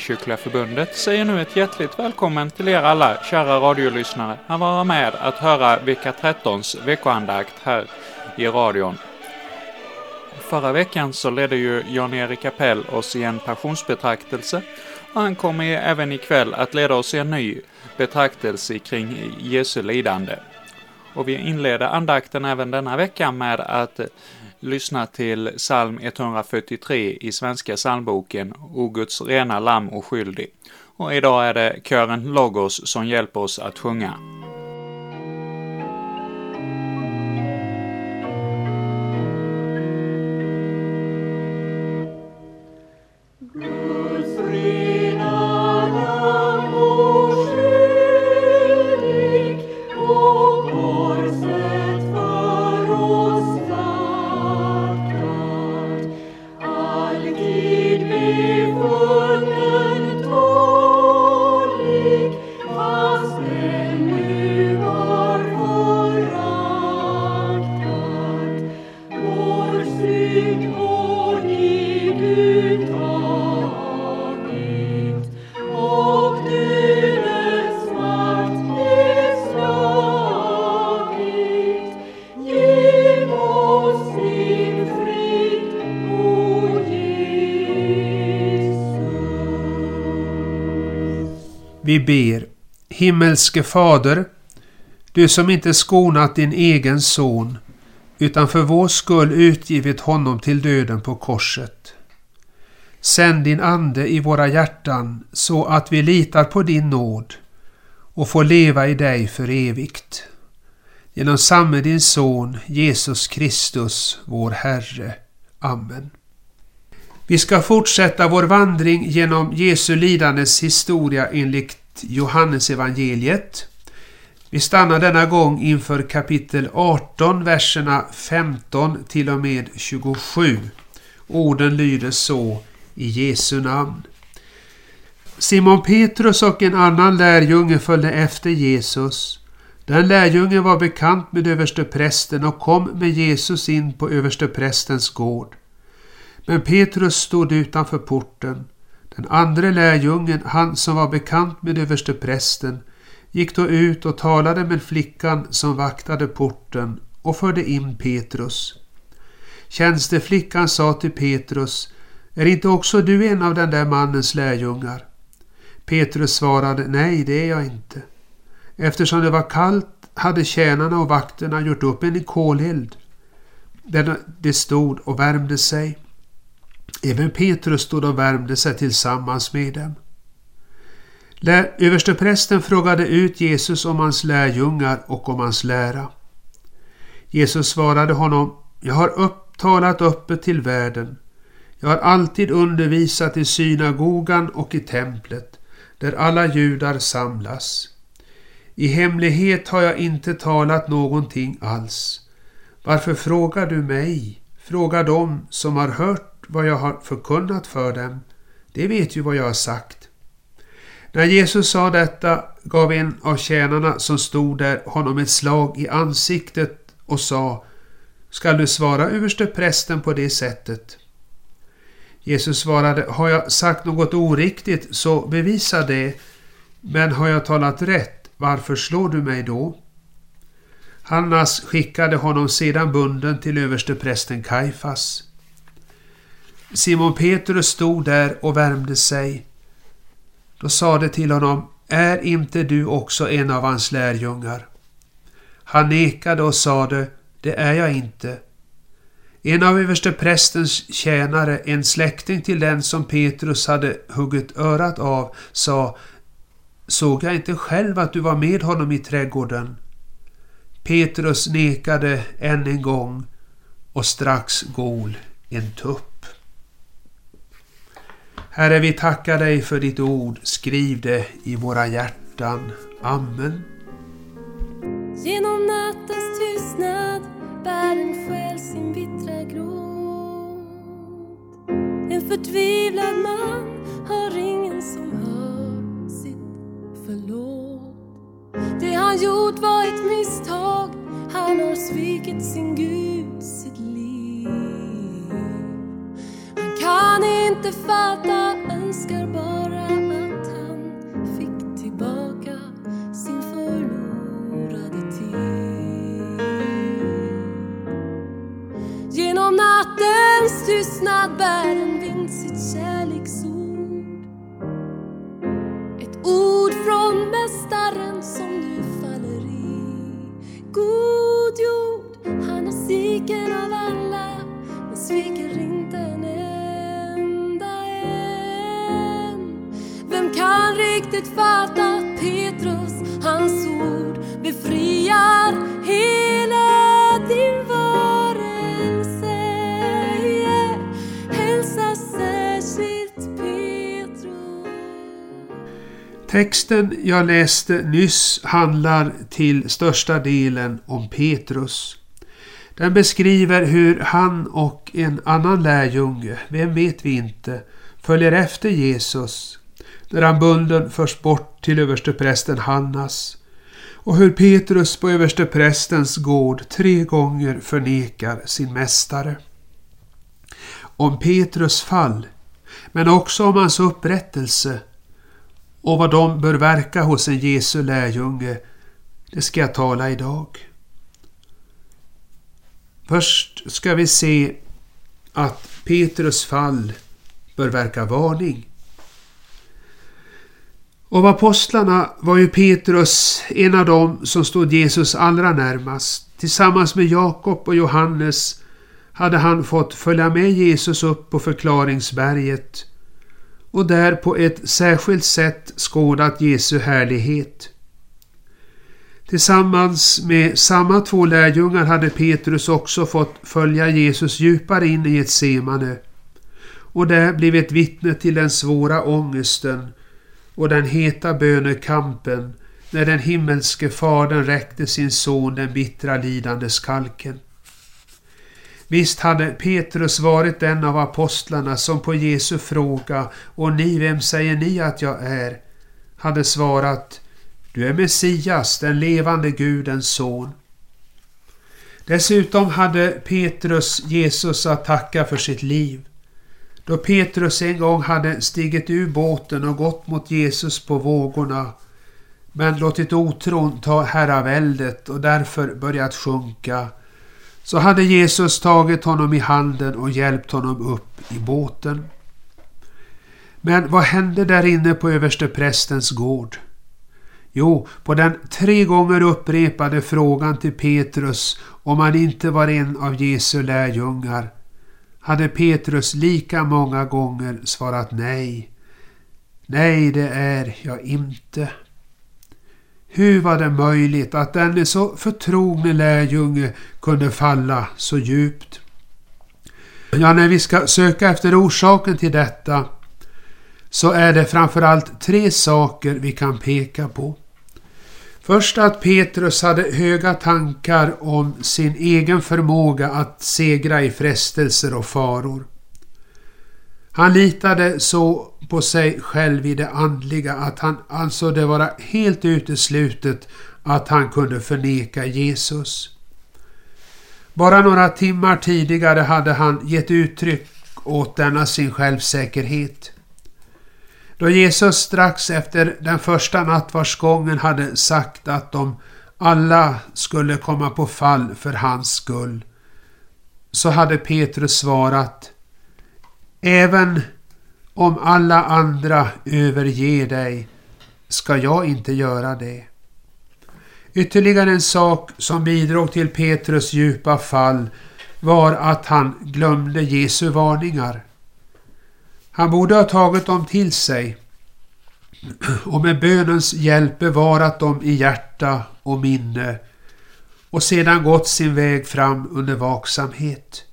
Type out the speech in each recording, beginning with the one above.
Frikyrkliga Förbundet säger nu ett hjärtligt välkommen till er alla kära radiolyssnare att vara med att höra vecka 13s veckoandakt här i radion. Förra veckan så ledde ju Jan-Erik Appell oss i en passionsbetraktelse och han kommer även ikväll att leda oss i en ny betraktelse kring Jesu lidande. Och vi inleder andakten även denna vecka med att lyssna till psalm 143 i Svenska psalmboken O Guds rena lamm och skyldig. Och idag är det kören Logos som hjälper oss att sjunga. Vi ber. Himmelske Fader, du som inte skonat din egen son, utan för vår skull utgivit honom till döden på korset. Sänd din Ande i våra hjärtan så att vi litar på din nåd och får leva i dig för evigt. Genom samme din Son Jesus Kristus, vår Herre. Amen. Vi ska fortsätta vår vandring genom Jesu lidandes historia enligt Johannesevangeliet. Vi stannar denna gång inför kapitel 18, verserna 15 till och med 27. Orden lyder så i Jesu namn. Simon Petrus och en annan lärjunge följde efter Jesus. Den lärjungen var bekant med översteprästen och kom med Jesus in på översteprästens gård. Men Petrus stod utanför porten. Den andra lärjungen, han som var bekant med översteprästen, gick då ut och talade med flickan som vaktade porten och förde in Petrus. Tjänsteflickan sa till Petrus, är inte också du en av den där mannens lärjungar? Petrus svarade, nej det är jag inte. Eftersom det var kallt hade tjänarna och vakterna gjort upp en koleld där de stod och värmde sig. Även Petrus stod och värmde sig tillsammans med dem. Översteprästen frågade ut Jesus om hans lärjungar och om hans lära. Jesus svarade honom, jag har upptalat öppet till världen. Jag har alltid undervisat i synagogan och i templet, där alla judar samlas. I hemlighet har jag inte talat någonting alls. Varför frågar du mig? Fråga dem som har hört vad jag har förkunnat för dem. De vet ju vad jag har sagt. När Jesus sa detta gav en av tjänarna som stod där honom ett slag i ansiktet och sa Skall du svara överste prästen på det sättet? Jesus svarade Har jag sagt något oriktigt så bevisa det men har jag talat rätt varför slår du mig då? Hannas skickade honom sedan bunden till översteprästen Kaifas. Simon Petrus stod där och värmde sig. Då sade till honom, är inte du också en av hans lärjungar? Han nekade och sade, det är jag inte. En av översteprästens tjänare, en släkting till den som Petrus hade huggit örat av, sa, såg jag inte själv att du var med honom i trädgården? Petrus nekade än en gång och strax gol en tupp. Herre, vi tackar dig för ditt ord. Skriv det i våra hjärtan. Amen. Genom nattens tystnad bär en själ sin bittra gråt. En förtvivlad man har ingen som hör sitt förlåt. Det han gjort var ett misstag, han har svikit sin Gud, kan inte fatta, önskar bara att han fick tillbaka sin förlorade tid. Genom nattens tystnad bär en vind sitt kärleksord. Ett ord från mästaren som Texten jag läste nyss handlar till största delen om Petrus. Den beskriver hur han och en annan lärjunge, vem vet vi inte, följer efter Jesus när han bunden förs bort till översteprästen Hannas och hur Petrus på översteprästens gård tre gånger förnekar sin mästare. Om Petrus fall, men också om hans upprättelse och vad de bör verka hos en Jesu lärjunge, det ska jag tala idag. Först ska vi se att Petrus fall bör verka varning. Av apostlarna var ju Petrus en av dem som stod Jesus allra närmast. Tillsammans med Jakob och Johannes hade han fått följa med Jesus upp på förklaringsberget och där på ett särskilt sätt skådat Jesu härlighet. Tillsammans med samma två lärjungar hade Petrus också fått följa Jesus djupare in i ett semane och där blivit vittne till den svåra ångesten och den heta bönekampen när den himmelske fadern räckte sin son den bittra lidandes kalken. Visst hade Petrus varit den av apostlarna som på Jesu fråga ”Och ni, vem säger ni att jag är?” hade svarat ”Du är Messias, den levande Gudens son”. Dessutom hade Petrus Jesus att tacka för sitt liv. Då Petrus en gång hade stigit ur båten och gått mot Jesus på vågorna men låtit otron ta herraväldet och därför börjat sjunka så hade Jesus tagit honom i handen och hjälpt honom upp i båten. Men vad hände där inne på översteprästens gård? Jo, på den tre gånger upprepade frågan till Petrus om han inte var en av Jesu lärjungar hade Petrus lika många gånger svarat nej. Nej, det är jag inte. Hur var det möjligt att denne så förtrogne lärjunge kunde falla så djupt? Ja, när vi ska söka efter orsaken till detta så är det framförallt tre saker vi kan peka på. Först att Petrus hade höga tankar om sin egen förmåga att segra i frestelser och faror. Han litade så på sig själv i det andliga att han ansåg det vara helt uteslutet att han kunde förneka Jesus. Bara några timmar tidigare hade han gett uttryck åt denna sin självsäkerhet. Då Jesus strax efter den första nattvardsgången hade sagt att de alla skulle komma på fall för hans skull, så hade Petrus svarat Även om alla andra överger dig ska jag inte göra det. Ytterligare en sak som bidrog till Petrus djupa fall var att han glömde Jesu varningar. Han borde ha tagit dem till sig och med bönens hjälp bevarat dem i hjärta och minne och sedan gått sin väg fram under vaksamhet.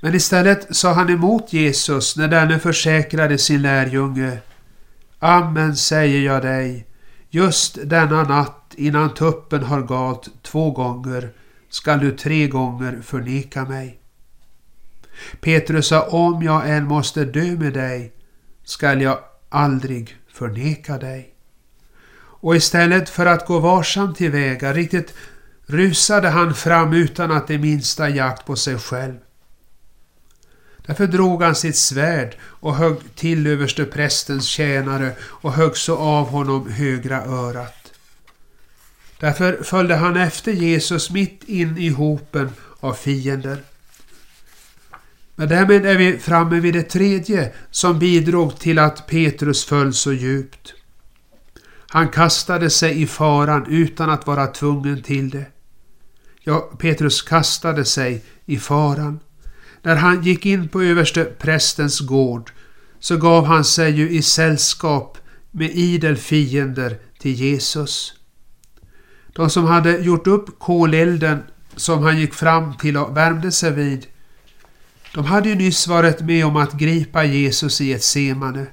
Men istället sa han emot Jesus när denne försäkrade sin lärjunge Amen säger jag dig, just denna natt innan tuppen har galt två gånger skall du tre gånger förneka mig. Petrus sa om jag än måste dö med dig skall jag aldrig förneka dig. Och istället för att gå varsamt tillväga riktigt rusade han fram utan att det minsta jakt på sig själv. Därför drog han sitt svärd och högg till överste prästens tjänare och högg så av honom högra örat. Därför följde han efter Jesus mitt in i hopen av fiender. Men därmed är vi framme vid det tredje som bidrog till att Petrus föll så djupt. Han kastade sig i faran utan att vara tvungen till det. Ja, Petrus kastade sig i faran. När han gick in på överste prästens gård så gav han sig ju i sällskap med idel fiender till Jesus. De som hade gjort upp kolelden som han gick fram till och värmde sig vid de hade ju nyss varit med om att gripa Jesus i ett semane.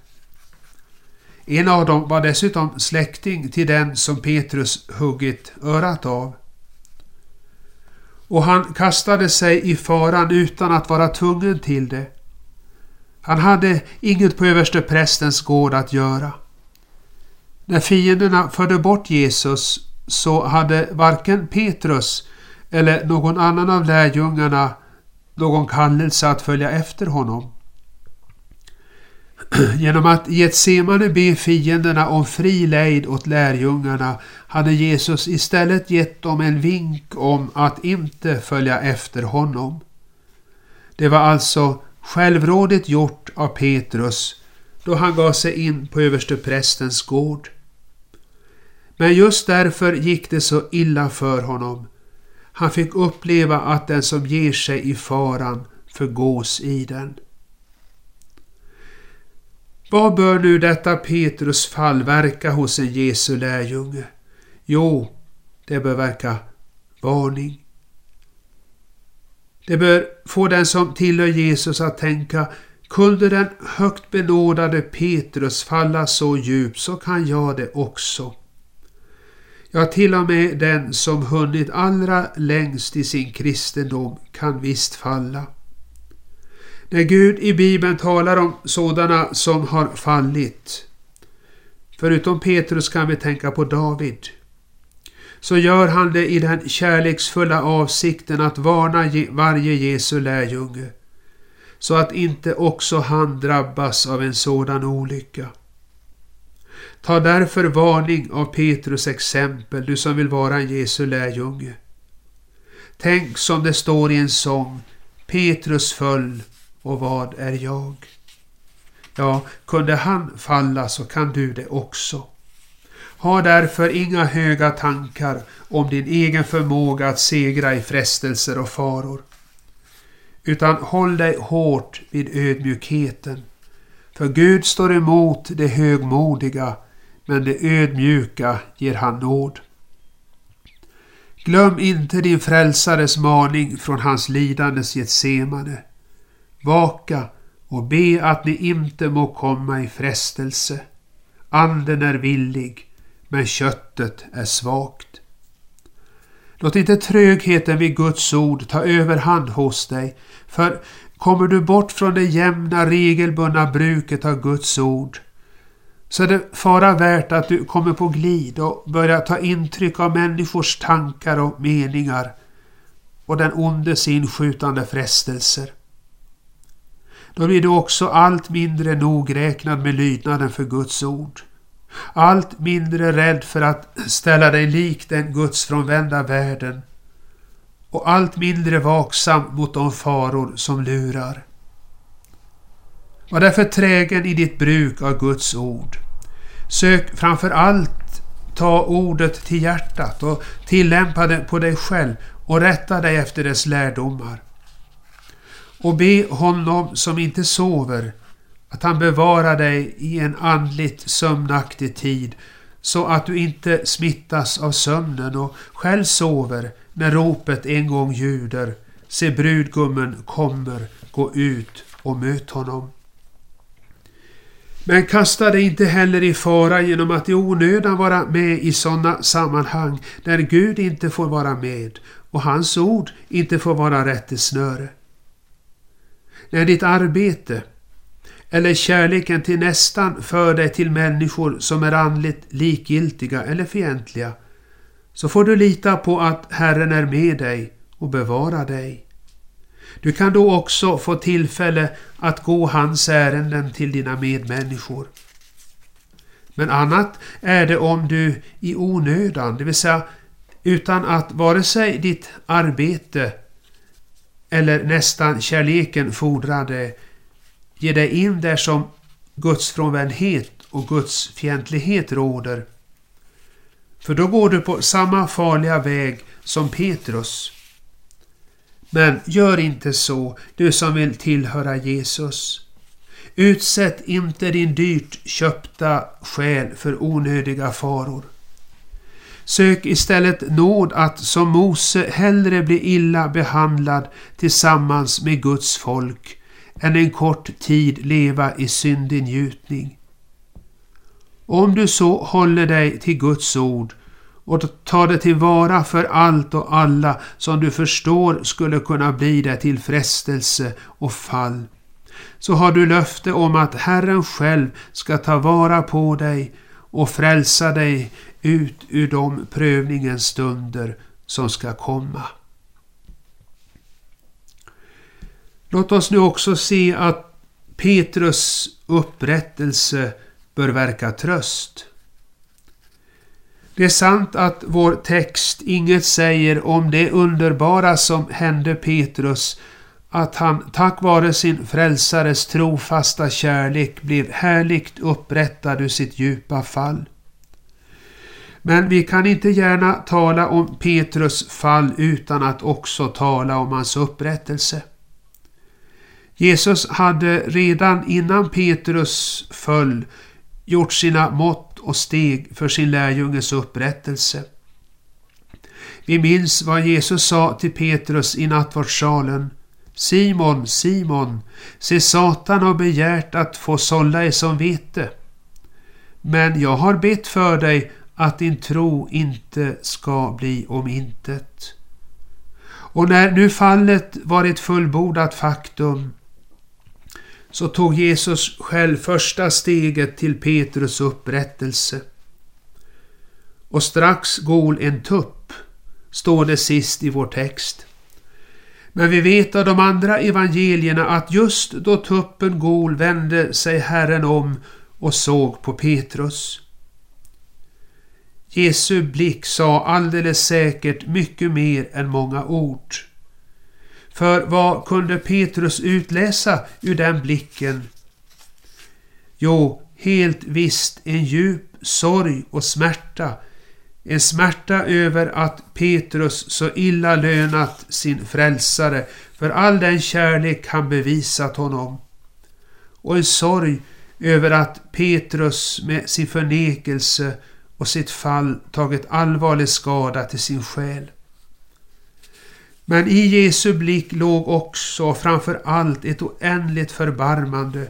En av dem var dessutom släkting till den som Petrus huggit örat av. Och han kastade sig i faran utan att vara tvungen till det. Han hade inget på överste prästens gård att göra. När fienderna förde bort Jesus så hade varken Petrus eller någon annan av lärjungarna någon kallelse att följa efter honom. Genom att Getsemane be fienderna om fri lejd åt lärjungarna hade Jesus istället gett dem en vink om att inte följa efter honom. Det var alltså självrådigt gjort av Petrus då han gav sig in på översteprästens gård. Men just därför gick det så illa för honom. Han fick uppleva att den som ger sig i faran förgås i den. Vad bör nu detta Petrus fall verka hos en Jesu lärjunge? Jo, det bör verka varning. Det bör få den som tillhör Jesus att tänka kunde den högt benådade Petrus falla så djupt så kan jag det också. Ja, till och med den som hunnit allra längst i sin kristendom kan visst falla. När Gud i Bibeln talar om sådana som har fallit, förutom Petrus kan vi tänka på David, så gör han det i den kärleksfulla avsikten att varna varje Jesu lärjunge, så att inte också han drabbas av en sådan olycka. Ta därför varning av Petrus exempel, du som vill vara en Jesu lärjunge. Tänk som det står i en sång, Petrus föll och vad är jag? Ja, kunde han falla så kan du det också. Ha därför inga höga tankar om din egen förmåga att segra i frestelser och faror. Utan håll dig hårt vid ödmjukheten. För Gud står emot det högmodiga, men det ödmjuka ger han nåd. Glöm inte din frälsares maning från hans lidandes Getsemane. Vaka och be att ni inte må komma i frestelse. Anden är villig, men köttet är svagt. Låt inte trögheten vid Guds ord ta överhand hos dig, för kommer du bort från det jämna regelbundna bruket av Guds ord så är det fara värt att du kommer på glid och börjar ta intryck av människors tankar och meningar och den ondes inskjutande frestelser. Då blir du också allt mindre nogräknad med lydnaden för Guds ord. Allt mindre rädd för att ställa dig lik den gudsfrånvända världen och allt mindre vaksam mot de faror som lurar. Var därför trägen i ditt bruk av Guds ord. Sök framför allt ta ordet till hjärtat och tillämpa det på dig själv och rätta dig efter dess lärdomar och be honom som inte sover att han bevarar dig i en andligt sömnaktig tid så att du inte smittas av sömnen och själv sover när ropet en gång ljuder. Se brudgummen kommer, gå ut och möt honom. Men kasta dig inte heller i fara genom att i onödan vara med i sådana sammanhang där Gud inte får vara med och hans ord inte får vara rättesnöre. När ditt arbete eller kärleken till nästan för dig till människor som är andligt likgiltiga eller fientliga så får du lita på att Herren är med dig och bevarar dig. Du kan då också få tillfälle att gå hans ärenden till dina medmänniskor. Men annat är det om du i onödan, det vill säga utan att vare sig ditt arbete eller nästan kärleken fordrade, ge dig in där som Guds frånvändhet och Guds fientlighet råder. För då går du på samma farliga väg som Petrus. Men gör inte så, du som vill tillhöra Jesus. Utsätt inte din dyrt köpta själ för onödiga faror. Sök istället nåd att som Mose hellre bli illa behandlad tillsammans med Guds folk än en kort tid leva i syndig njutning. Om du så håller dig till Guds ord och tar det tillvara för allt och alla som du förstår skulle kunna bli dig till frestelse och fall, så har du löfte om att Herren själv ska ta vara på dig och frälsa dig ut ur de prövningens stunder som ska komma. Låt oss nu också se att Petrus upprättelse bör verka tröst. Det är sant att vår text inget säger om det underbara som hände Petrus, att han tack vare sin frälsares trofasta kärlek blev härligt upprättad ur sitt djupa fall. Men vi kan inte gärna tala om Petrus fall utan att också tala om hans upprättelse. Jesus hade redan innan Petrus föll gjort sina mått och steg för sin lärjunges upprättelse. Vi minns vad Jesus sa till Petrus i nattvardssalen. Simon, Simon, se Satan har begärt att få sålla er som vete. Men jag har bett för dig att din tro inte ska bli om intet. Och när nu fallet var ett fullbordat faktum så tog Jesus själv första steget till Petrus upprättelse. Och strax gol en tupp, står det sist i vår text. Men vi vet av de andra evangelierna att just då tuppen gol vände sig Herren om och såg på Petrus. Jesu blick sa alldeles säkert mycket mer än många ord. För vad kunde Petrus utläsa ur den blicken? Jo, helt visst en djup sorg och smärta. En smärta över att Petrus så illa lönat sin frälsare för all den kärlek han bevisat honom. Och en sorg över att Petrus med sin förnekelse och sitt fall tagit allvarlig skada till sin själ. Men i Jesu blick låg också framför allt ett oändligt förbarmande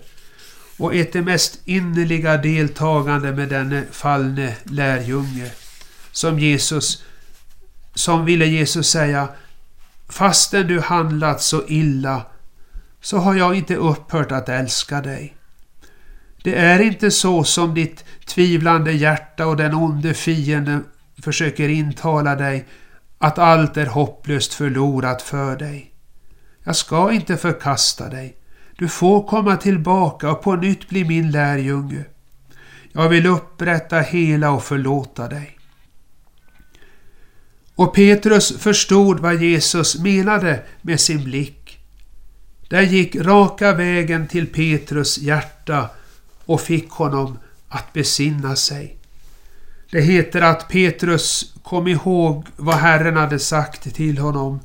och ett det mest innerliga deltagande med denne fallne lärjunge. Som Jesus, som ville Jesus säga, fastän du handlat så illa så har jag inte upphört att älska dig. Det är inte så som ditt tvivlande hjärta och den onde fienden försöker intala dig att allt är hopplöst förlorat för dig. Jag ska inte förkasta dig. Du får komma tillbaka och på nytt bli min lärjunge. Jag vill upprätta hela och förlåta dig. Och Petrus förstod vad Jesus menade med sin blick. Där gick raka vägen till Petrus hjärta och fick honom att besinna sig. Det heter att Petrus kom ihåg vad Herren hade sagt till honom.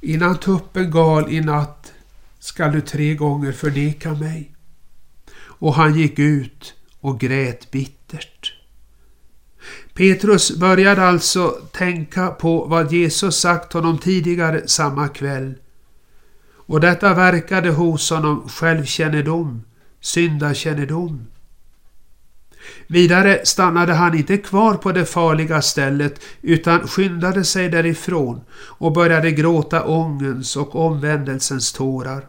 Innan tuppen gal i natt skall du tre gånger förneka mig. Och han gick ut och grät bittert. Petrus började alltså tänka på vad Jesus sagt honom tidigare samma kväll. Och detta verkade hos honom självkännedom, syndakännedom. Vidare stannade han inte kvar på det farliga stället utan skyndade sig därifrån och började gråta ångens och omvändelsens tårar.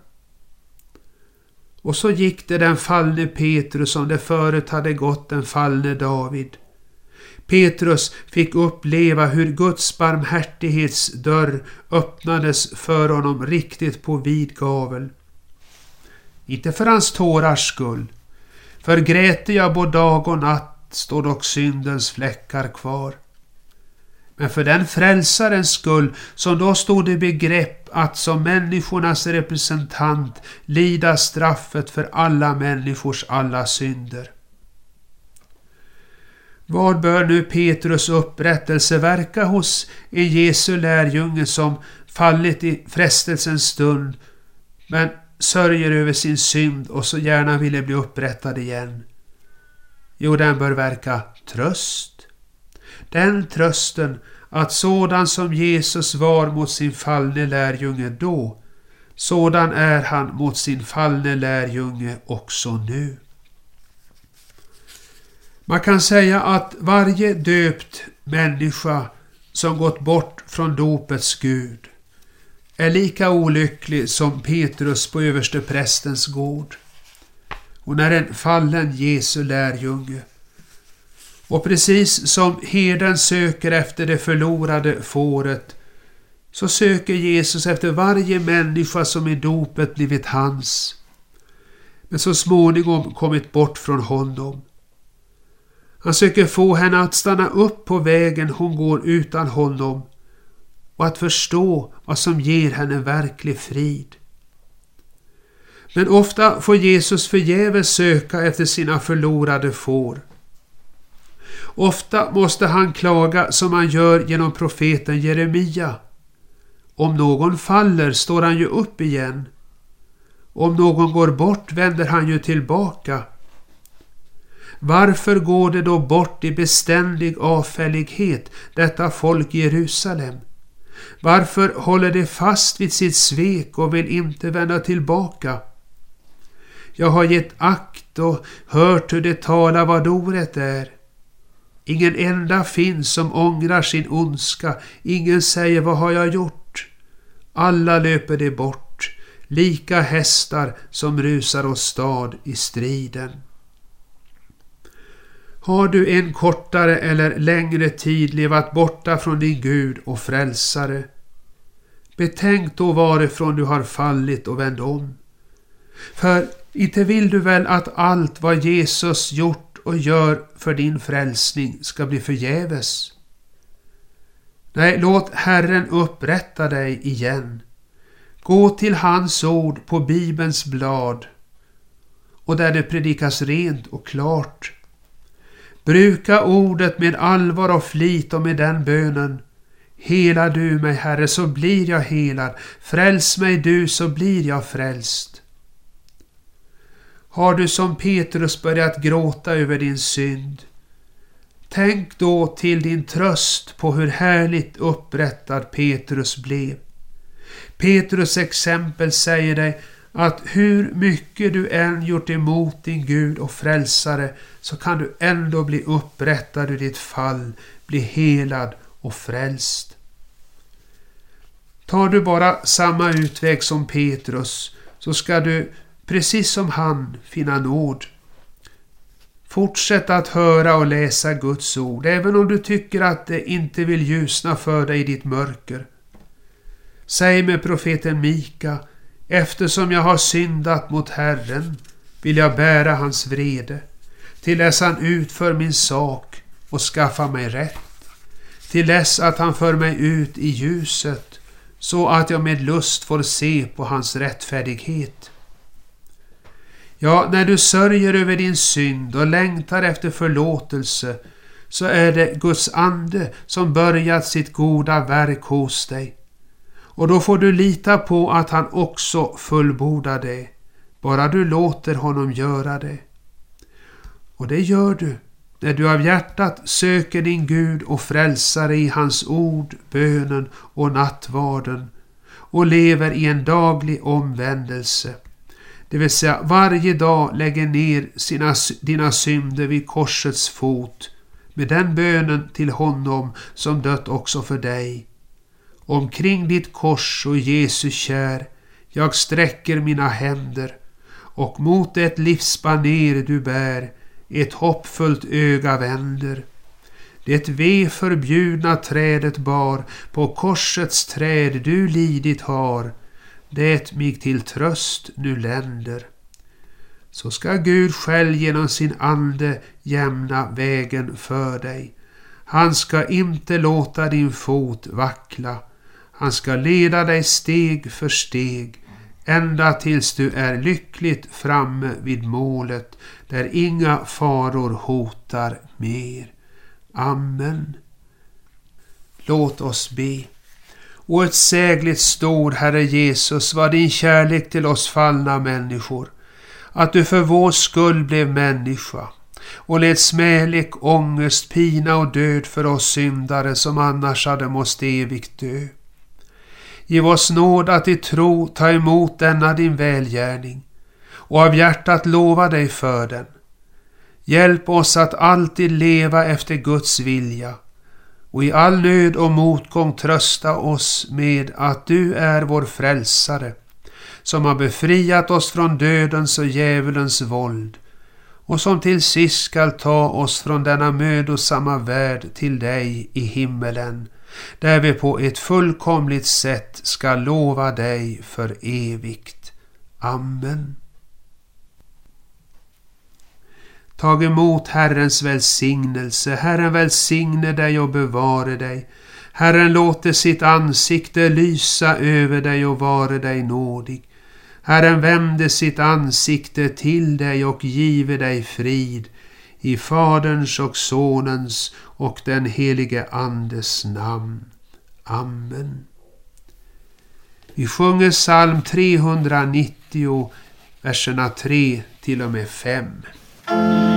Och så gick det den fallne Petrus som det förut hade gått den fallne David. Petrus fick uppleva hur Guds barmhärtighetsdörr öppnades för honom riktigt på vid gavel. Inte för hans tårars skull för gräter jag både dag och natt står dock syndens fläckar kvar. Men för den frälsarens skull som då stod i begrepp att som människornas representant lida straffet för alla människors alla synder. Vad bör nu Petrus upprättelse verka hos en Jesu lärjunge som fallit i frestelsens stund men sörjer över sin synd och så gärna ville bli upprättad igen? Jo, den bör verka tröst. Den trösten att sådan som Jesus var mot sin fallne lärjunge då, sådan är han mot sin fallne lärjunge också nu. Man kan säga att varje döpt människa som gått bort från dopets Gud är lika olycklig som Petrus på överste prästens gård. Hon är en fallen Jesu lärjunge. Och precis som herden söker efter det förlorade fåret så söker Jesus efter varje människa som i dopet blivit hans men så småningom kommit bort från honom. Han söker få henne att stanna upp på vägen hon går utan honom och att förstå vad som ger henne verklig frid. Men ofta får Jesus förgäves söka efter sina förlorade får. Ofta måste han klaga som han gör genom profeten Jeremia. Om någon faller står han ju upp igen. Om någon går bort vänder han ju tillbaka. Varför går det då bort i beständig avfällighet, detta folk i Jerusalem? Varför håller de fast vid sitt svek och vill inte vända tillbaka? Jag har gett akt och hört hur de talar vad orätt är. Ingen enda finns som ångrar sin ondska, ingen säger vad har jag gjort? Alla löper de bort, lika hästar som rusar åstad i striden. Har du en kortare eller längre tid levat borta från din Gud och frälsare? Betänk då varifrån du har fallit och vänd om. För inte vill du väl att allt vad Jesus gjort och gör för din frälsning ska bli förgäves? Nej, låt Herren upprätta dig igen. Gå till hans ord på Bibelns blad och där det predikas rent och klart Bruka ordet med allvar och flit och med den bönen. Hela du mig, Herre, så blir jag helad. Fräls mig du, så blir jag frälst. Har du som Petrus börjat gråta över din synd? Tänk då till din tröst på hur härligt upprättad Petrus blev. Petrus exempel säger dig att hur mycket du än gjort emot din Gud och frälsare så kan du ändå bli upprättad ur ditt fall, bli helad och frälst. Tar du bara samma utväg som Petrus så ska du, precis som han, finna nåd. Fortsätt att höra och läsa Guds ord, även om du tycker att det inte vill ljusna för dig i ditt mörker. Säg med profeten Mika Eftersom jag har syndat mot Herren vill jag bära hans vrede till dess han utför min sak och skaffar mig rätt. Till dess att han för mig ut i ljuset så att jag med lust får se på hans rättfärdighet. Ja, när du sörjer över din synd och längtar efter förlåtelse så är det Guds ande som börjat sitt goda verk hos dig och då får du lita på att han också fullbordar det, bara du låter honom göra det. Och det gör du när du av hjärtat söker din Gud och frälsare i hans ord, bönen och nattvarden och lever i en daglig omvändelse. Det vill säga varje dag lägger ner sina, dina synder vid korsets fot med den bönen till honom som dött också för dig Omkring ditt kors och Jesu kär jag sträcker mina händer och mot ett livsbaner du bär ett hoppfullt öga vänder. Det ve förbjudna trädet bar på korsets träd du lidit har det mig till tröst nu länder. Så ska Gud själv genom sin ande jämna vägen för dig. Han ska inte låta din fot vackla. Han ska leda dig steg för steg ända tills du är lyckligt framme vid målet där inga faror hotar mer. Amen. Låt oss be. O ett sägligt stor Herre Jesus var din kärlek till oss fallna människor, att du för vår skull blev människa och led smälek, ångest, pina och död för oss syndare som annars hade måst evigt dö. Giv oss nåd att i tro ta emot denna din välgärning och av hjärtat lova dig för den. Hjälp oss att alltid leva efter Guds vilja och i all nöd och motgång trösta oss med att du är vår frälsare som har befriat oss från dödens och djävulens våld och som till sist skall ta oss från denna mödosamma värld till dig i himmelen, där vi på ett fullkomligt sätt ska lova dig för evigt. Amen. Tag emot Herrens välsignelse. Herren välsigne dig och bevare dig. Herren låter sitt ansikte lysa över dig och vare dig nådig. Herren vände sitt ansikte till dig och give dig frid i Faderns och Sonens och den helige Andes namn. Amen. Vi sjunger psalm 390, verserna 3 till och med 5.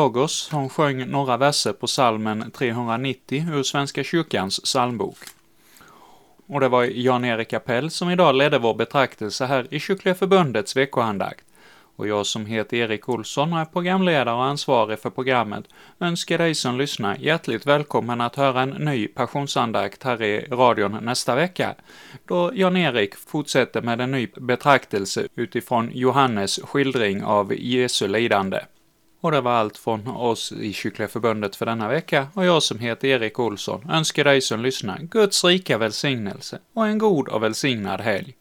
Logos som sjöng några verser på salmen 390 ur Svenska kyrkans psalmbok. Och det var Jan-Erik Appell som idag ledde vår betraktelse här i Kyrkliga Förbundets veckoandakt. Och jag som heter Erik Olsson och är programledare och ansvarig för programmet önskar dig som lyssnar hjärtligt välkommen att höra en ny passionsandakt här i radion nästa vecka, då Jan-Erik fortsätter med en ny betraktelse utifrån Johannes skildring av Jesu lidande. Och det var allt från oss i Kyrkliga Förbundet för denna vecka och jag som heter Erik Olsson önskar dig som lyssnar Guds rika välsignelse och en god och välsignad helg.